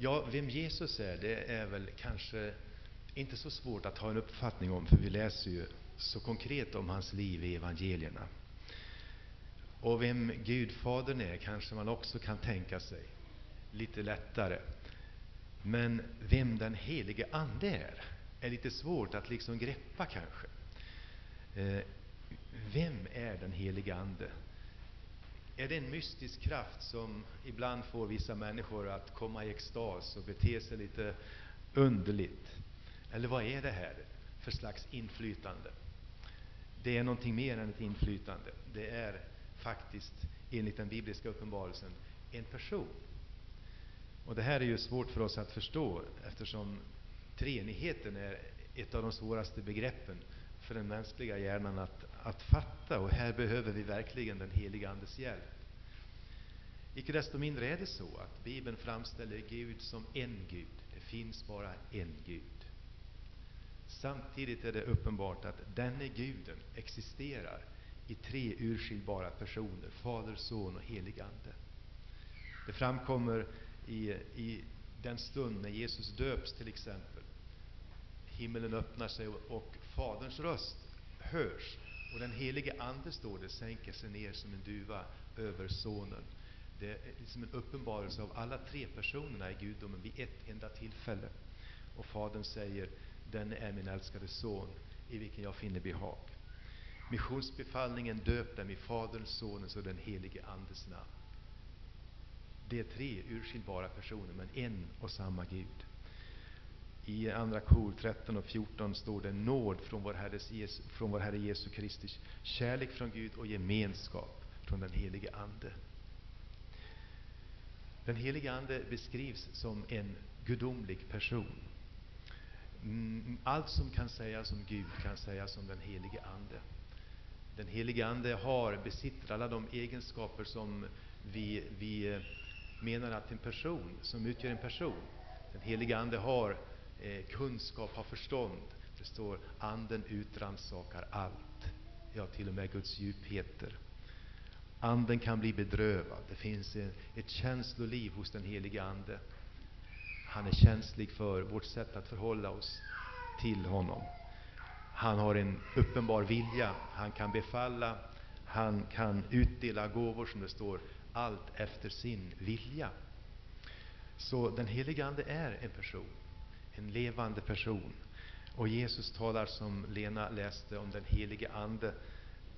Ja, vem Jesus är, det är väl kanske inte så svårt att ha en uppfattning om, för vi läser ju så konkret om hans liv i evangelierna. Och vem Gudfadern är kanske man också kan tänka sig lite lättare. Men vem den helige Ande är, är lite svårt att liksom greppa kanske. Eh, vem är den helige Ande? Är det en mystisk kraft som ibland får vissa människor att komma i extas och bete sig lite underligt? Eller vad är det här för slags inflytande? Det är någonting mer än ett inflytande. Det är faktiskt, enligt den bibliska uppenbarelsen, en person. Och Det här är ju svårt för oss att förstå, eftersom treenigheten är ett av de svåraste begreppen för den mänskliga hjärnan att, att fatta. Och här behöver vi verkligen den heliga Andes hjälp. Icke desto mindre är det så att Bibeln framställer Gud som en Gud. Det finns bara en Gud. Samtidigt är det uppenbart att denne Guden existerar i tre urskiljbara personer, Fader, Son och helig Ande. Det framkommer i, i den stund när Jesus döps till exempel. Himmelen öppnar sig och, och Faderns röst hörs. Och den helige Ande, står det, sänker sig ner som en duva över Sonen. Det är liksom en uppenbarelse av alla tre personerna i gudomen vid ett enda tillfälle. Och Fadern säger, den är min älskade son, i vilken jag finner behag. Missionsbefallningen döp dem i Faderns, Sonens och den helige Andes namn. Det är tre urskiljbara personer, men en och samma Gud. I Andra Kor 13 och 14 står det nåd från vår, Herres Jesu, från vår Herre Jesu Kristi, kärlek från Gud och gemenskap från den helige Ande. Den helige Ande beskrivs som en gudomlig person. Mm, allt som kan sägas om Gud kan sägas om den helige Ande. Den helige Ande har, besitter alla de egenskaper som vi, vi eh, menar att en person, som utgör en person. Den helige Ande har eh, kunskap, har förstånd. Det står Anden utransakar allt, ja, till och med Guds djupheter. Anden kan bli bedrövad. Det finns ett känsloliv hos den helige Ande. Han är känslig för vårt sätt att förhålla oss till honom. Han har en uppenbar vilja. Han kan befalla. Han kan utdela gåvor, som det står, allt efter sin vilja. Så den helige Ande är en person, en levande person. Och Jesus talar, som Lena läste, om den helige Ande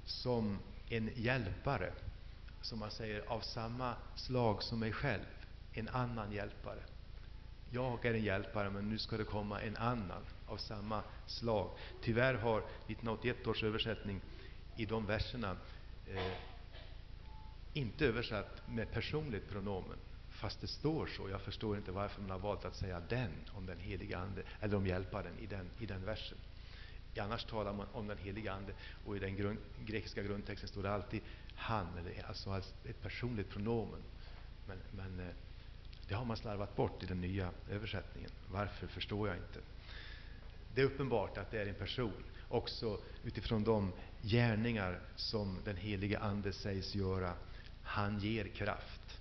som en hjälpare, som man säger, av samma slag som mig själv, en annan hjälpare. Jag är en hjälpare, men nu ska det komma en annan av samma slag. Tyvärr har 1981 års översättning i de verserna eh, inte översatt med personligt pronomen, fast det står så. Jag förstår inte varför man har valt att säga den om den heliga Ande, eller om hjälparen i den, i den versen. Annars talar man om den heliga Ande, och i den grund, grekiska grundtexten står det alltid han, eller alltså ett personligt pronomen. Men, men eh, det har man slarvat bort i den nya översättningen. Varför förstår jag inte. Det är uppenbart att det är en person, också utifrån de gärningar som den helige Ande sägs göra. Han ger kraft.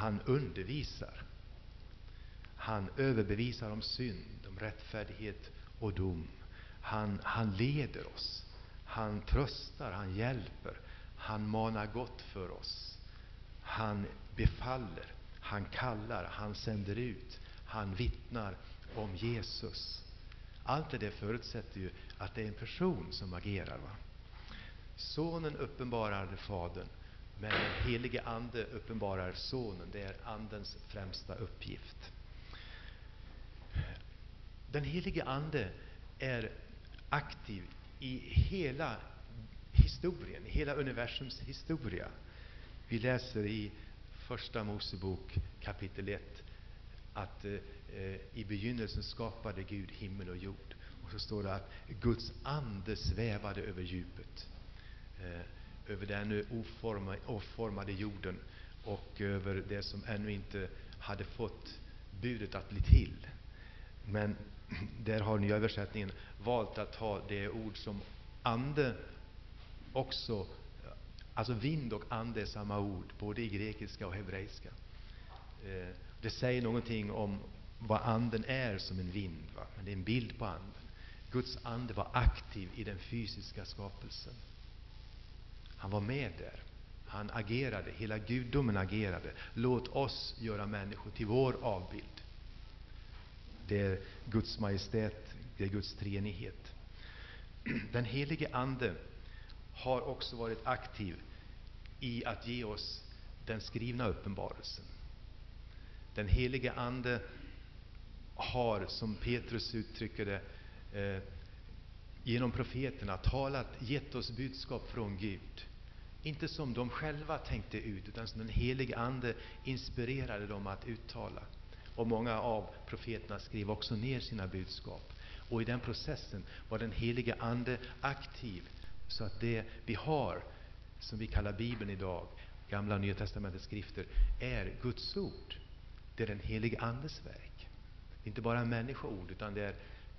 Han undervisar. Han överbevisar om synd, om rättfärdighet och dom. Han, han leder oss. Han tröstar, han hjälper. Han manar gott för oss. Han befaller. Han kallar, han sänder ut, han vittnar om Jesus. Allt det förutsätter ju att det är en person som agerar. Va? Sonen uppenbarar Fadern, men den helige Ande uppenbarar Sonen. Det är Andens främsta uppgift. Den helige Ande är aktiv i hela historien, i hela universums historia. Vi läser i Första Mosebok kapitel 1 att eh, i begynnelsen skapade Gud himmel och jord. Och så står det att Guds ande svävade över djupet, eh, över den ännu oformade, oformade jorden och över det som ännu inte hade fått budet att bli till. Men där har nya översättningen valt att ha det ord som ande också Alltså vind och ande är samma ord, både i grekiska och hebreiska. Eh, det säger någonting om vad anden är som en vind, va? men det är en bild på anden. Guds ande var aktiv i den fysiska skapelsen. Han var med där. Han agerade, hela gudomen agerade. Låt oss göra människor till vår avbild. Det är Guds majestät, det är Guds treenighet. Den helige Ande har också varit aktiv i att ge oss den skrivna uppenbarelsen. Den helige Ande har, som Petrus uttrycker det, eh, genom profeterna talat, gett oss budskap från Gud. Inte som de själva tänkte ut, utan som den helige Ande inspirerade dem att uttala. Och många av profeterna skrev också ner sina budskap. Och i den processen var den helige Ande aktiv, så att det vi har, som vi kallar Bibeln idag, Gamla och Nya testamentets skrifter, är Guds ord. Det är den helige Andes verk. Det är inte bara människoord, utan det är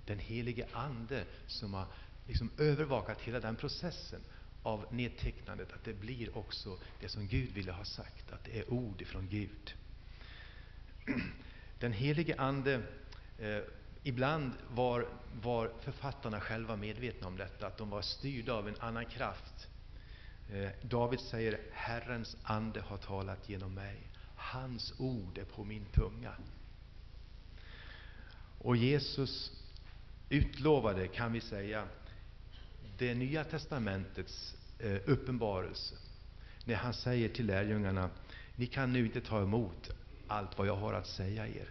den helige Ande som har liksom övervakat hela den processen av nedtecknandet, att det blir också det som Gud ville ha sagt, att det är ord ifrån Gud. Den helige Ande, eh, ibland var, var författarna själva medvetna om detta, att de var styrda av en annan kraft. Eh, David säger, Herrens ande har talat genom mig. Hans ord är på min tunga. Och Jesus utlovade, kan vi säga, det nya testamentets eh, uppenbarelse. När han säger till lärjungarna, ni kan nu inte ta emot allt vad jag har att säga er.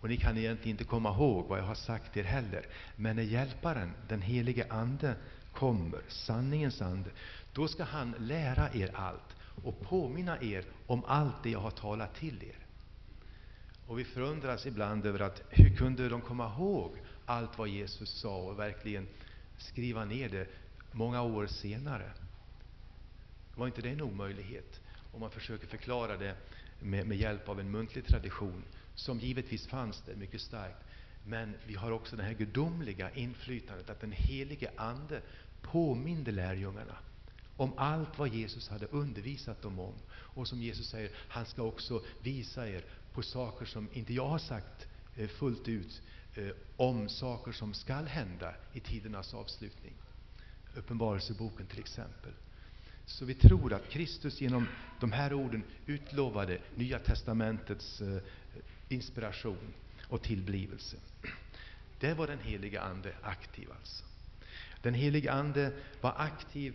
Och ni kan egentligen inte komma ihåg vad jag har sagt er heller. Men när Hjälparen, den helige Ande, kommer, sanningens ande, då ska han lära er allt och påminna er om allt det jag har talat till er. Och vi förundras ibland över att hur kunde de komma ihåg allt vad Jesus sa och verkligen skriva ner det många år senare? Var inte det en omöjlighet? Om man försöker förklara det med, med hjälp av en muntlig tradition, som givetvis fanns där mycket starkt. Men vi har också det här gudomliga inflytandet, att den helige Ande påminde lärjungarna om allt vad Jesus hade undervisat dem om. Och som Jesus säger, han ska också visa er på saker som inte jag har sagt eh, fullt ut, Eh, om saker som skall hända i tidernas avslutning. Uppenbarelseboken till exempel. Så vi tror att Kristus genom de här orden utlovade Nya testamentets eh, inspiration och tillblivelse. Där var den heliga Ande aktiv alltså. Den heliga Ande var aktiv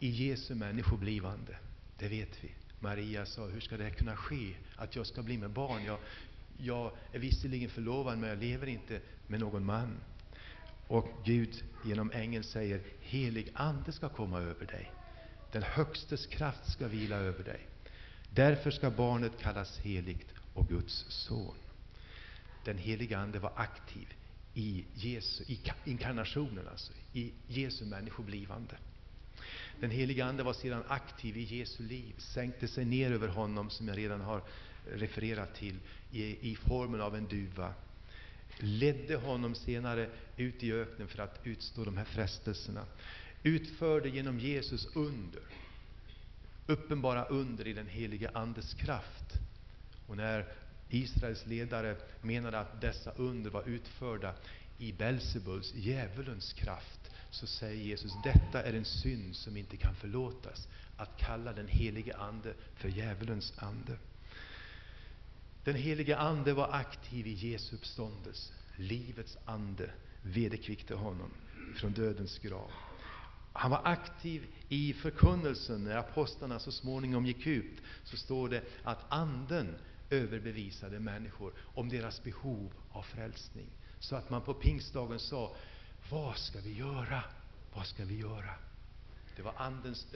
i Jesu människoblivande. Det vet vi. Maria sa, hur ska det kunna ske att jag ska bli med barn? Jag, jag är visserligen förlovad, men jag lever inte med någon man. Och Gud genom ängeln säger, helig Ande ska komma över dig. Den Högstes kraft ska vila över dig. Därför ska barnet kallas heligt och Guds son. Den helige Ande var aktiv i, Jesu, i inkarnationen, alltså, i Jesu människoblivande. Den helige Ande var sedan aktiv i Jesu liv, sänkte sig ner över honom, som jag redan har refererar till, i, i formen av en duva. Ledde honom senare ut i öknen för att utstå de här frestelserna. Utförde genom Jesus under, uppenbara under i den heliga Andes kraft. Och när Israels ledare menade att dessa under var utförda i Belsebuls, djävulens kraft, så säger Jesus, detta är en synd som inte kan förlåtas, att kalla den helige Ande för djävulens ande. Den helige Ande var aktiv i Jesu uppståndelse. Livets ande vederkvickte honom från dödens grav. Han var aktiv i förkunnelsen. När apostlarna så småningom gick ut, så står det att Anden överbevisade människor om deras behov av frälsning. Så att man på pingstdagen sa, vad ska vi göra? Vad ska vi göra? Det var Andens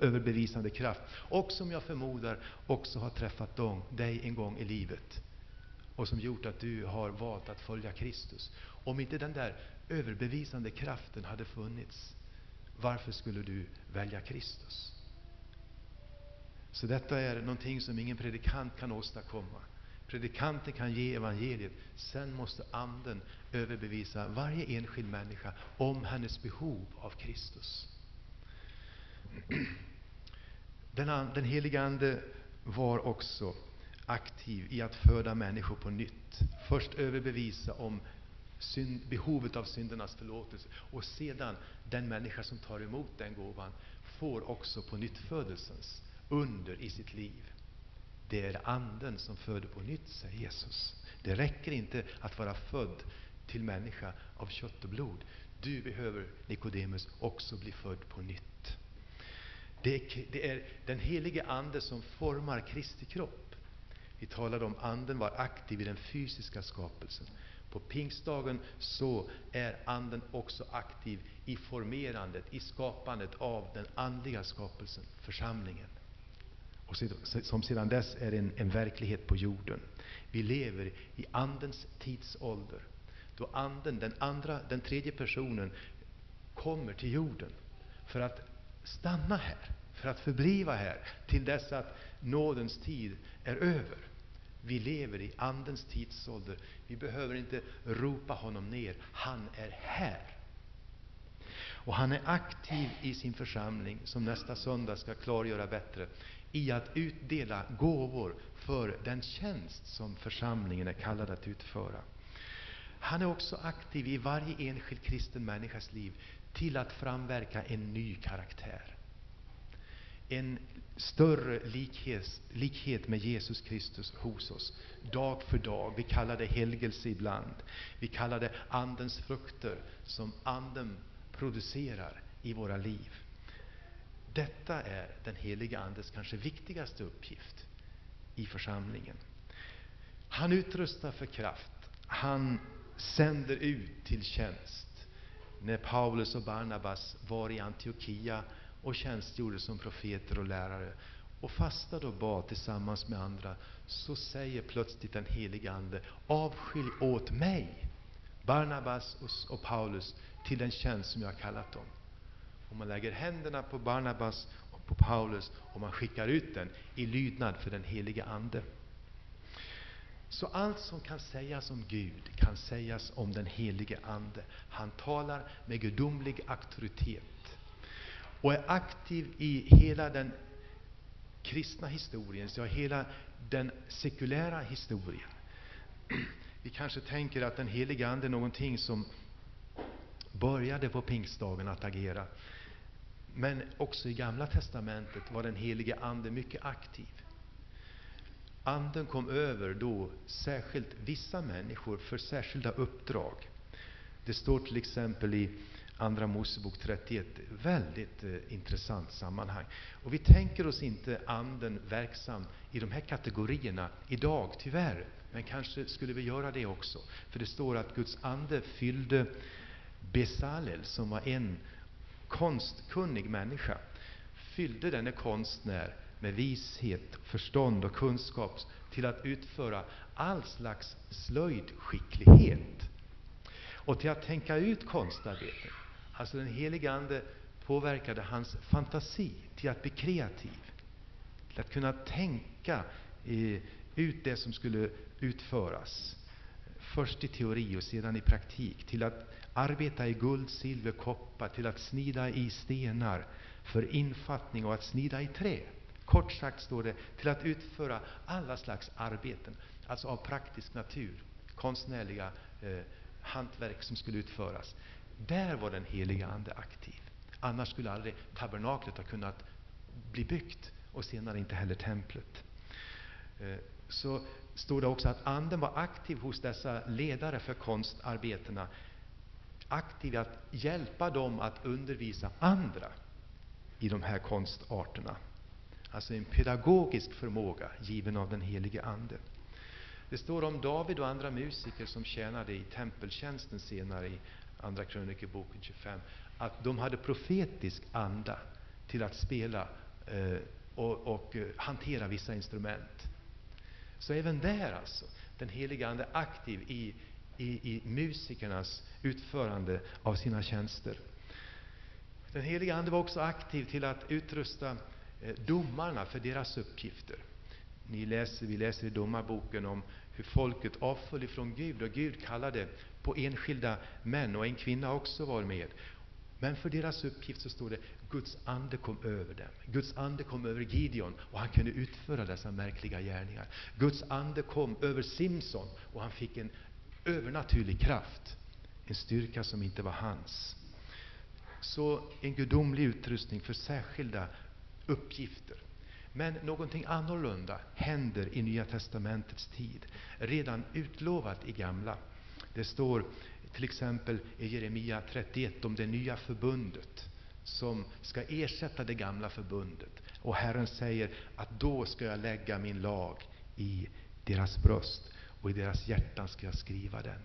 överbevisande kraft. Och som jag förmodar också har träffat dem, dig en gång i livet. Och som gjort att du har valt att följa Kristus. Om inte den där överbevisande kraften hade funnits, varför skulle du välja Kristus? Så detta är någonting som ingen predikant kan åstadkomma. Predikanten kan ge evangeliet, sen måste Anden överbevisa varje enskild människa om hennes behov av Kristus. Den, den helige Ande var också aktiv i att föda människor på nytt. Först överbevisa om synd, behovet av syndernas förlåtelse och sedan den människa som tar emot den gåvan får också på nytt födelsens under i sitt liv. Det är anden som föder på nytt, säger Jesus. Det räcker inte att vara född till människa av kött och blod. Du behöver, Nikodemus, också bli född på nytt. Det är, det är den helige Ande som formar Kristi kropp. Vi talade om anden var aktiv i den fysiska skapelsen. På pingstdagen så är anden också aktiv i formerandet, i skapandet av den andliga skapelsen, församlingen. Och som sedan dess är en, en verklighet på jorden. Vi lever i andens tidsålder. Då anden, den andra, den tredje personen, kommer till jorden för att stanna här, för att förbliva här till dess att nådens tid är över. Vi lever i Andens tidsålder. Vi behöver inte ropa honom ner. Han är här. Och han är aktiv i sin församling, som nästa söndag ska klargöra bättre, i att utdela gåvor för den tjänst som församlingen är kallad att utföra. Han är också aktiv i varje enskild kristen människas liv till att framverka en ny karaktär. En större likhet, likhet med Jesus Kristus hos oss, dag för dag. Vi kallar det helgelse ibland. Vi kallar det Andens frukter som Anden producerar i våra liv. Detta är den heliga Andes kanske viktigaste uppgift i församlingen. Han utrustar för kraft. Han sänder ut till tjänst. När Paulus och Barnabas var i Antiochia och tjänstgjorde som profeter och lärare och fastade och bad tillsammans med andra, så säger plötsligt den helige Ande, avskilj åt mig Barnabas och Paulus till den tjänst som jag har kallat dem. Och man lägger händerna på Barnabas och på Paulus och man skickar ut den i lydnad för den helige Ande. Så allt som kan sägas om Gud kan sägas om den helige Ande. Han talar med gudomlig auktoritet och är aktiv i hela den kristna historien, ja, hela den sekulära historien. Vi kanske tänker att den helige Ande är någonting som började på pingstdagen att agera. Men också i Gamla testamentet var den helige Ande mycket aktiv. Anden kom över då särskilt vissa människor för särskilda uppdrag. Det står till exempel i Andra Mosebok 31, väldigt eh, intressant sammanhang. Och vi tänker oss inte Anden verksam i de här kategorierna idag, tyvärr. Men kanske skulle vi göra det också. För det står att Guds ande fyllde Besalel, som var en konstkunnig människa, fyllde denne konstnär med vishet, förstånd och kunskap till att utföra all slags slöjdskicklighet och till att tänka ut konstarbeten. Alltså den helige Ande påverkade hans fantasi till att bli kreativ, till att kunna tänka eh, ut det som skulle utföras. Först i teori och sedan i praktik. Till att arbeta i guld, silver, koppar, till att snida i stenar för infattning och att snida i trä. Kort sagt står det till att utföra alla slags arbeten, alltså av praktisk natur, konstnärliga eh, hantverk som skulle utföras. Där var den heliga Ande aktiv. Annars skulle aldrig tabernaklet ha kunnat bli byggt och senare inte heller templet. Eh, så står det också att Anden var aktiv hos dessa ledare för konstarbetena. Aktiv att hjälpa dem att undervisa andra i de här konstarterna. Alltså en pedagogisk förmåga given av den helige Ande. Det står om David och andra musiker som tjänade i tempeltjänsten senare i Andra krönikeboken 25, att de hade profetisk anda till att spela eh, och, och eh, hantera vissa instrument. Så även där alltså, den heliga Ande aktiv i, i, i musikernas utförande av sina tjänster. Den heliga Ande var också aktiv till att utrusta Eh, domarna för deras uppgifter. Ni läser, vi läser i Domarboken om hur folket avföll ifrån Gud och Gud kallade på enskilda män och en kvinna också var med. Men för deras uppgift så står det Guds ande kom över dem. Guds ande kom över Gideon och han kunde utföra dessa märkliga gärningar. Guds ande kom över Simson och han fick en övernaturlig kraft. En styrka som inte var hans. Så en gudomlig utrustning för särskilda uppgifter. Men någonting annorlunda händer i Nya testamentets tid, redan utlovat i Gamla. Det står till exempel i Jeremia 31 om det nya förbundet som ska ersätta det gamla förbundet. Och Herren säger att då ska jag lägga min lag i deras bröst och i deras hjärtan ska jag skriva den.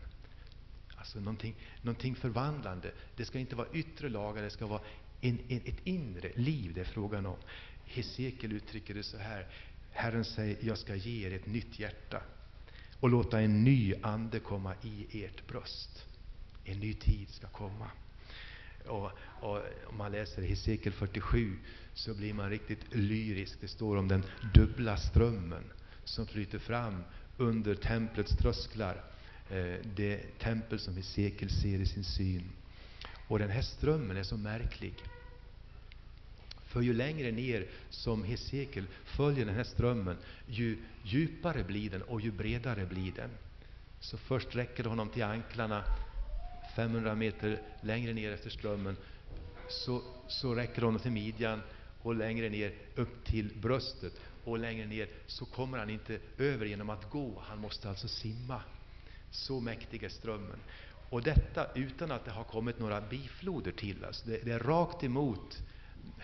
Alltså någonting, någonting förvandlande. Det ska inte vara yttre lagar, det ska vara en, en, ett inre liv det är frågan om. Hesekiel uttrycker det så här. Herren säger, jag ska ge er ett nytt hjärta och låta en ny ande komma i ert bröst. En ny tid ska komma. Och, och om man läser Hesekiel 47 så blir man riktigt lyrisk. Det står om den dubbla strömmen som flyter fram under templets trösklar. Eh, det tempel som Hesekiel ser i sin syn. Och den här strömmen är så märklig. För ju längre ner som Hesekiel följer den här strömmen, ju djupare blir den och ju bredare blir den. Så först räcker det honom till anklarna, 500 meter längre ner efter strömmen, så, så räcker det honom till midjan och längre ner upp till bröstet. Och längre ner så kommer han inte över genom att gå, han måste alltså simma. Så mäktig är strömmen. Och detta utan att det har kommit några bifloder till oss. Det, det är rakt emot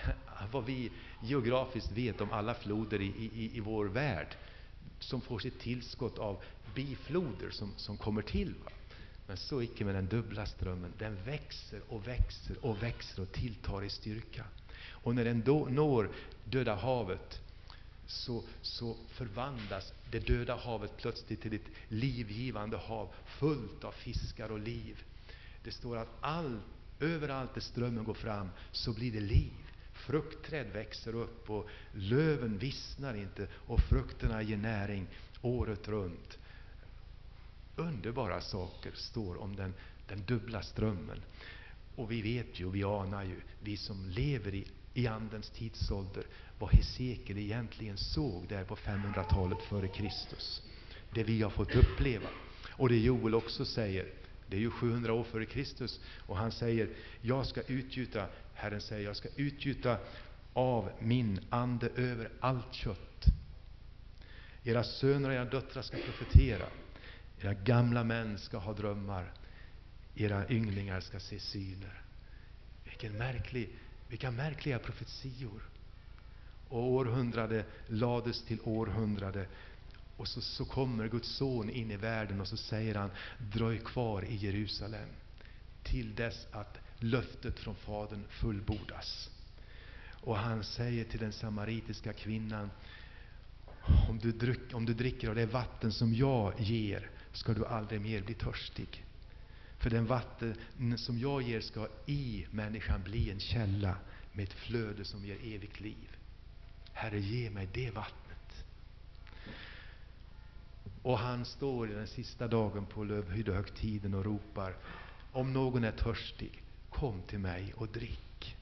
vad vi geografiskt vet om alla floder i, i, i vår värld, som får sitt tillskott av bifloder som, som kommer till. Va? Men så icke med den dubbla strömmen. Den växer och växer och växer och tilltar i styrka. Och när den då når Döda havet, så, så förvandlas det döda havet plötsligt till ett livgivande hav, fullt av fiskar och liv. Det står att all, överallt där strömmen går fram, så blir det liv. Fruktträd växer upp och löven vissnar inte och frukterna ger näring året runt. Underbara saker står om den, den dubbla strömmen. Och vi vet ju, vi anar ju, vi som lever i, i Andens tidsålder, vad Hesekiel egentligen såg där på 500-talet före Kristus. Det vi har fått uppleva. Och det Joel också säger, det är ju 700 år före Kristus, och han säger, jag ska utgjuta Herren säger, jag ska utgjuta av min ande över allt kött. Era söner och era döttrar ska profetera. Era gamla män ska ha drömmar. Era ynglingar ska se syner. Vilken märklig, vilka märkliga profetior. Och århundrade lades till århundrade. Och så, så kommer Guds son in i världen och så säger han, dröj kvar i Jerusalem till dess att löftet från Fadern fullbordas. Och han säger till den samaritiska kvinnan, om du, dryck, om du dricker av det vatten som jag ger, ska du aldrig mer bli törstig. För den vatten som jag ger ska i människan bli en källa med ett flöde som ger evigt liv. Herre, ge mig det vattnet. Och han står i den sista dagen på Lövhyddohögtiden och ropar, om någon är törstig, Kom till mig och drick.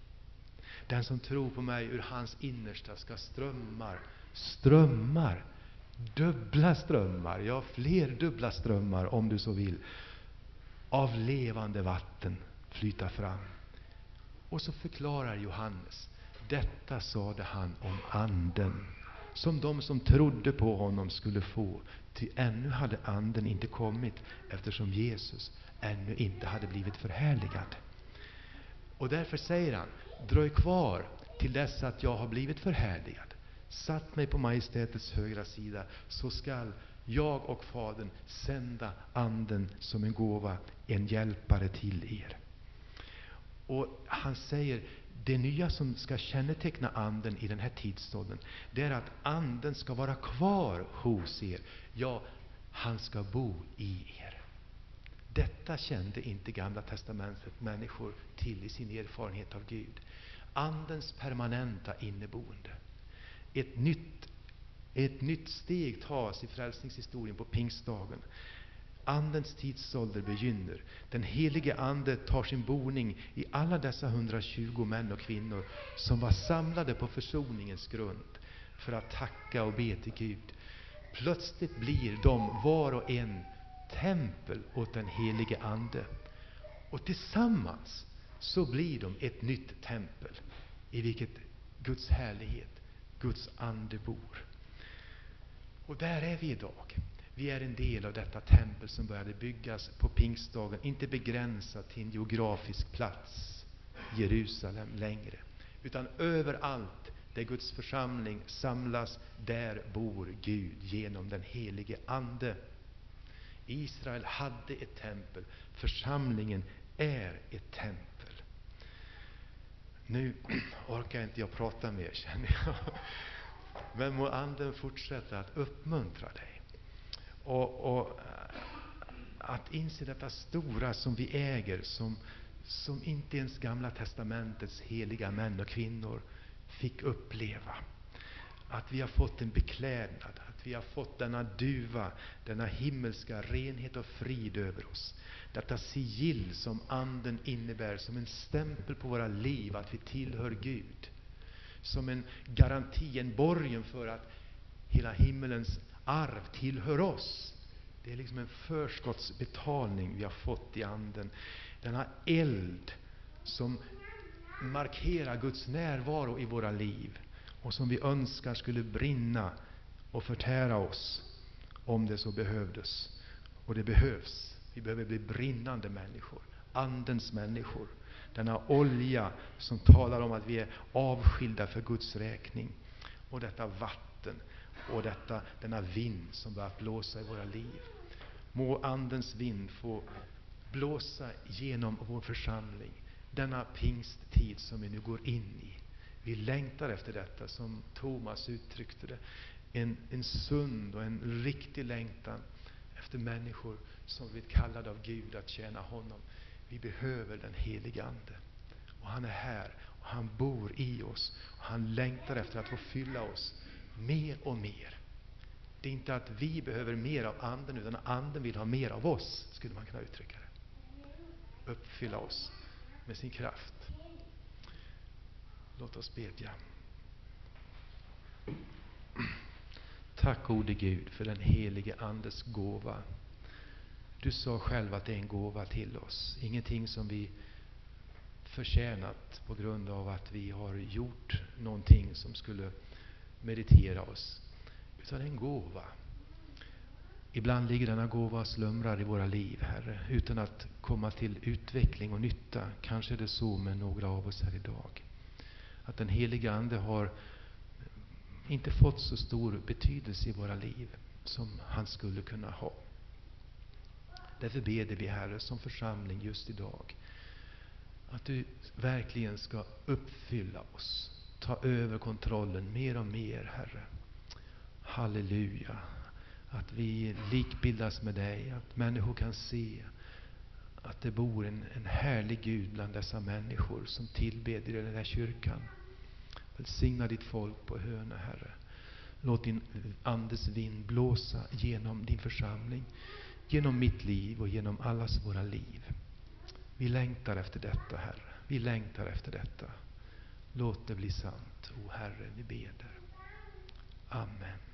Den som tror på mig, ur hans innersta ska strömmar, strömmar, dubbla strömmar, ja, fler dubbla strömmar om du så vill, av levande vatten flyta fram. Och så förklarar Johannes, detta sade han om Anden, som de som trodde på honom skulle få, ty ännu hade Anden inte kommit, eftersom Jesus ännu inte hade blivit förhärligad. Och därför säger han, dröj kvar till dess att jag har blivit förhärligad, satt mig på majestätets högra sida, så skall jag och Fadern sända Anden som en gåva, en hjälpare till er. Och han säger, det nya som ska känneteckna Anden i den här tidsåldern, det är att Anden ska vara kvar hos er. Ja, han ska bo i er. Detta kände inte Gamla testamentet människor till i sin erfarenhet av Gud. Andens permanenta inneboende. Ett nytt, ett nytt steg tas i frälsningshistorien på pingstdagen. Andens tidsålder begynner. Den helige Ande tar sin boning i alla dessa 120 män och kvinnor som var samlade på försoningens grund för att tacka och be till Gud. Plötsligt blir de var och en tempel åt den helige Ande. Och tillsammans så blir de ett nytt tempel i vilket Guds härlighet, Guds ande bor. Och där är vi idag. Vi är en del av detta tempel som började byggas på pingstdagen, inte begränsat till en geografisk plats, Jerusalem, längre. Utan överallt där Guds församling samlas, där bor Gud genom den helige Ande. Israel hade ett tempel, församlingen är ett tempel. Nu orkar inte jag prata mer, känner jag. Men må Anden fortsätta att uppmuntra dig. Och, och, eh, att inse detta stora som vi äger, som, som inte ens Gamla testamentets heliga män och kvinnor fick uppleva. Att vi har fått en beklädnad, att vi har fått denna duva, denna himmelska renhet och frid över oss. Detta sigill som Anden innebär, som en stämpel på våra liv, att vi tillhör Gud. Som en garanti, en borgen för att hela himmelens arv tillhör oss. Det är liksom en förskottsbetalning vi har fått i Anden. Denna eld som markerar Guds närvaro i våra liv och som vi önskar skulle brinna och förtära oss om det så behövdes. Och det behövs. Vi behöver bli brinnande människor, Andens människor. Denna olja som talar om att vi är avskilda för Guds räkning. Och detta vatten och detta, denna vind som börjar blåsa i våra liv. Må Andens vind få blåsa genom vår församling denna pingsttid som vi nu går in i. Vi längtar efter detta, som Thomas uttryckte det. En, en sund och en riktig längtan efter människor som blivit kallade av Gud att tjäna honom. Vi behöver den helige Ande. Och han är här, och han bor i oss. Och han längtar efter att få fylla oss mer och mer. Det är inte att vi behöver mer av Anden, utan Anden vill ha mer av oss, skulle man kunna uttrycka det. Uppfylla oss med sin kraft. Låt oss bedja. Tack gode Gud för den helige Andes gåva. Du sa själv att det är en gåva till oss, ingenting som vi förtjänat på grund av att vi har gjort någonting som skulle meritera oss, utan en gåva. Ibland ligger denna gåva och slumrar i våra liv, Herre, utan att komma till utveckling och nytta. Kanske är det så med några av oss här idag. Att den heliga Ande har inte fått så stor betydelse i våra liv som han skulle kunna ha. Därför beder vi, Herre, som församling just idag, att du verkligen ska uppfylla oss. Ta över kontrollen mer och mer, Herre. Halleluja. Att vi likbildas med dig, att människor kan se att det bor en, en härlig Gud bland dessa människor som tillbeder i den här kyrkan. Välsigna ditt folk på Hönö, Herre. Låt din Andes vind blåsa genom din församling, genom mitt liv och genom allas våra liv. Vi längtar efter detta, Herre. Vi längtar efter detta. Låt det bli sant, o Herre, vi beder. Amen.